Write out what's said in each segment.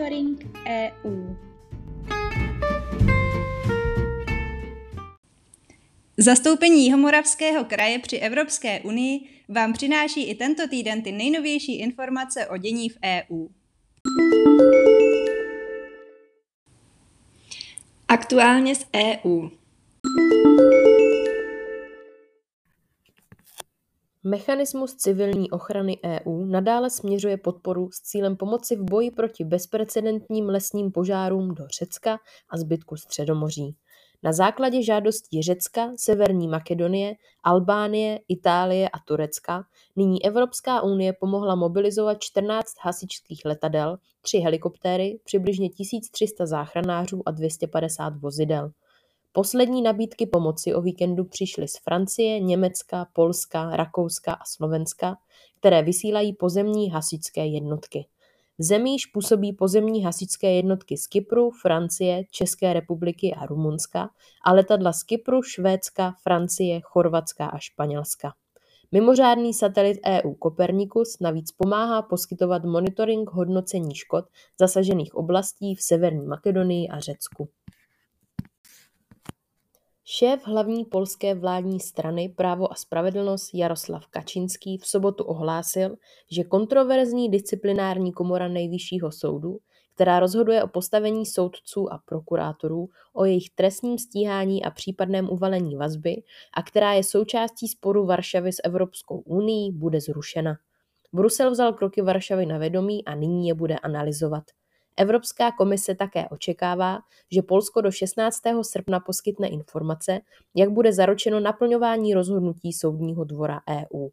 Monitoring EU. Zastoupení Jihomoravského kraje při Evropské unii vám přináší i tento týden ty nejnovější informace o dění v EU. Aktuálně z EU. Mechanismus civilní ochrany EU nadále směřuje podporu s cílem pomoci v boji proti bezprecedentním lesním požárům do Řecka a zbytku Středomoří. Na základě žádostí Řecka, Severní Makedonie, Albánie, Itálie a Turecka nyní Evropská unie pomohla mobilizovat 14 hasičských letadel, 3 helikoptéry, přibližně 1300 záchranářů a 250 vozidel. Poslední nabídky pomoci o víkendu přišly z Francie, Německa, Polska, Rakouska a Slovenska, které vysílají pozemní hasičské jednotky. V zemi již působí pozemní hasičské jednotky z Kypru, Francie, České republiky a Rumunska a letadla z Kypru, Švédska, Francie, Chorvatska a Španělska. Mimořádný satelit EU Copernicus navíc pomáhá poskytovat monitoring hodnocení škod zasažených oblastí v Severní Makedonii a Řecku. Šéf hlavní polské vládní strany Právo a spravedlnost Jaroslav Kačinský v sobotu ohlásil, že kontroverzní disciplinární komora Nejvyššího soudu, která rozhoduje o postavení soudců a prokurátorů, o jejich trestním stíhání a případném uvalení vazby a která je součástí sporu Varšavy s Evropskou unii, bude zrušena. Brusel vzal kroky Varšavy na vědomí a nyní je bude analyzovat. Evropská komise také očekává, že Polsko do 16. srpna poskytne informace, jak bude zaručeno naplňování rozhodnutí Soudního dvora EU.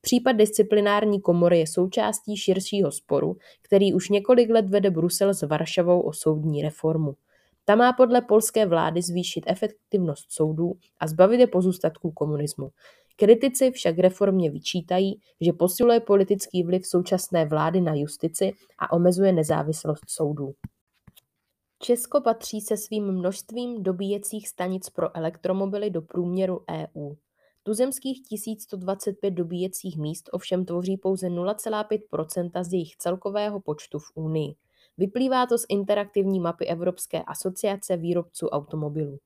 Případ disciplinární komory je součástí širšího sporu, který už několik let vede Brusel s Varšavou o soudní reformu. Ta má podle polské vlády zvýšit efektivnost soudů a zbavit je pozůstatků komunismu. Kritici však reformě vyčítají, že posiluje politický vliv současné vlády na justici a omezuje nezávislost soudů. Česko patří se svým množstvím dobíjecích stanic pro elektromobily do průměru EU. Tuzemských 1125 dobíjecích míst ovšem tvoří pouze 0,5% z jejich celkového počtu v Unii. Vyplývá to z interaktivní mapy Evropské asociace výrobců automobilů.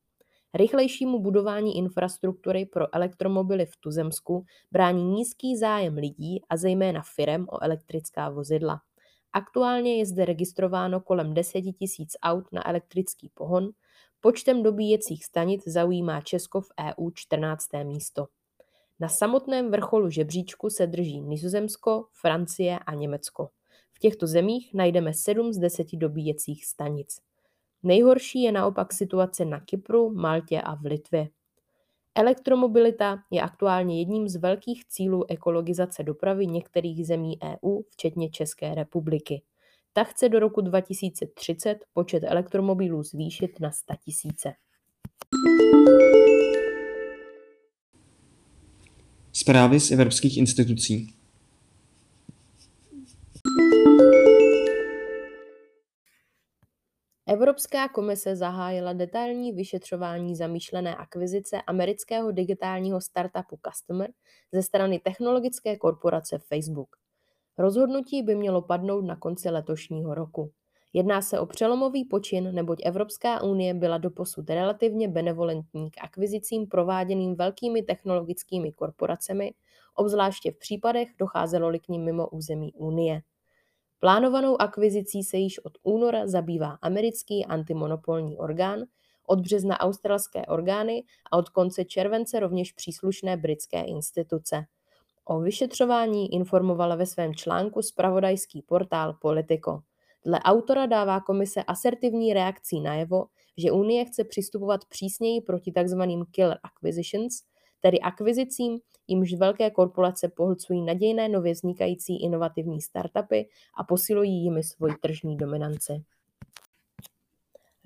Rychlejšímu budování infrastruktury pro elektromobily v Tuzemsku brání nízký zájem lidí a zejména firem o elektrická vozidla. Aktuálně je zde registrováno kolem 10 tisíc aut na elektrický pohon, počtem dobíjecích stanic zaujímá Česko v EU 14. místo. Na samotném vrcholu žebříčku se drží Nizozemsko, Francie a Německo. V těchto zemích najdeme 7 z 10 dobíjecích stanic. Nejhorší je naopak situace na Kypru, Maltě a v Litvě. Elektromobilita je aktuálně jedním z velkých cílů ekologizace dopravy některých zemí EU, včetně České republiky. Ta chce do roku 2030 počet elektromobilů zvýšit na 100 tisíce. Zprávy z evropských institucí. Evropská komise zahájila detailní vyšetřování zamýšlené akvizice amerického digitálního startupu Customer ze strany technologické korporace Facebook. Rozhodnutí by mělo padnout na konci letošního roku. Jedná se o přelomový počin, neboť Evropská unie byla doposud relativně benevolentní k akvizicím prováděným velkými technologickými korporacemi, obzvláště v případech docházelo-li k ním mimo území unie. Plánovanou akvizicí se již od února zabývá americký antimonopolní orgán, od března australské orgány a od konce července rovněž příslušné britské instituce. O vyšetřování informovala ve svém článku spravodajský portál Politico. Dle autora dává komise asertivní reakcí najevo, že Unie chce přistupovat přísněji proti tzv. killer acquisitions, tedy akvizicím, jimž velké korporace pohlcují nadějné nově vznikající inovativní startupy a posilují jimi svoji tržní dominanci.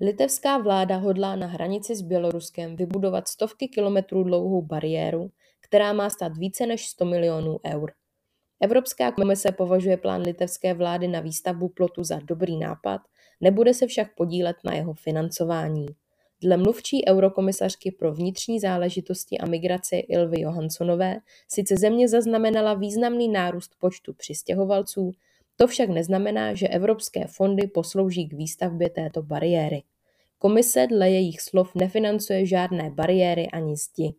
Litevská vláda hodlá na hranici s Běloruskem vybudovat stovky kilometrů dlouhou bariéru, která má stát více než 100 milionů eur. Evropská komise považuje plán litevské vlády na výstavbu plotu za dobrý nápad, nebude se však podílet na jeho financování. Dle mluvčí eurokomisařky pro vnitřní záležitosti a migraci Ilvy Johanssonové sice země zaznamenala významný nárůst počtu přistěhovalců, To však neznamená, že evropské fondy poslouží k výstavbě této bariéry. Komise dle jejich slov nefinancuje žádné bariéry ani zdi.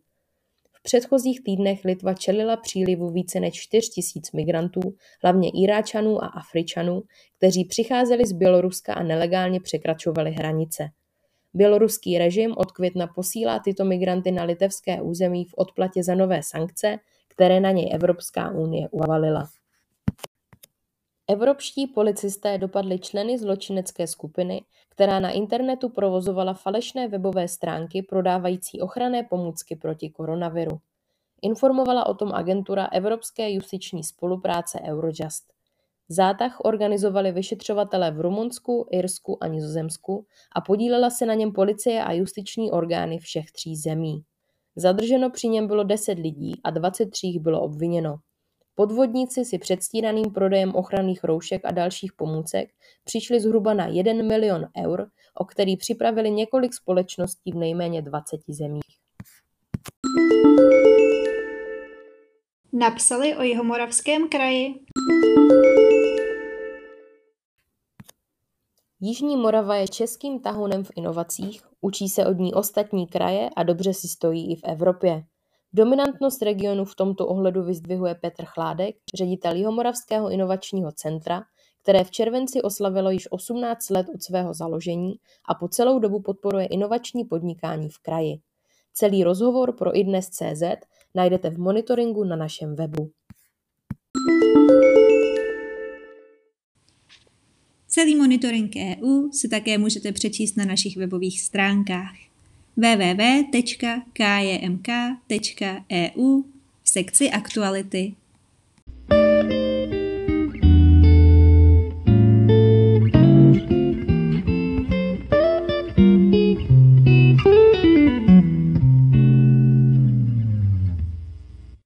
V předchozích týdnech Litva čelila přílivu více než 4 tisíc migrantů, hlavně Iráčanů a Afričanů, kteří přicházeli z Běloruska a nelegálně překračovali hranice. Běloruský režim od května posílá tyto migranty na litevské území v odplatě za nové sankce, které na něj Evropská unie uvalila. Evropští policisté dopadli členy zločinecké skupiny, která na internetu provozovala falešné webové stránky prodávající ochranné pomůcky proti koronaviru. Informovala o tom agentura Evropské justiční spolupráce Eurojust. Zátah organizovali vyšetřovatelé v Rumunsku, Irsku a Nizozemsku a podílela se na něm policie a justiční orgány všech tří zemí. Zadrženo při něm bylo 10 lidí a 23 bylo obviněno. Podvodníci si předstíraným prodejem ochranných roušek a dalších pomůcek přišli zhruba na 1 milion eur, o který připravili několik společností v nejméně 20 zemích. Napsali o Jihomoravském kraji. Jižní Morava je českým tahounem v inovacích, učí se od ní ostatní kraje a dobře si stojí i v Evropě. Dominantnost regionu v tomto ohledu vyzdvihuje Petr Chládek, ředitel Jihomoravského inovačního centra, které v červenci oslavilo již 18 let od svého založení a po celou dobu podporuje inovační podnikání v kraji. Celý rozhovor pro idnes.cz najdete v monitoringu na našem webu. Celý monitoring EU si také můžete přečíst na našich webových stránkách www.kjmk.eu v sekci aktuality.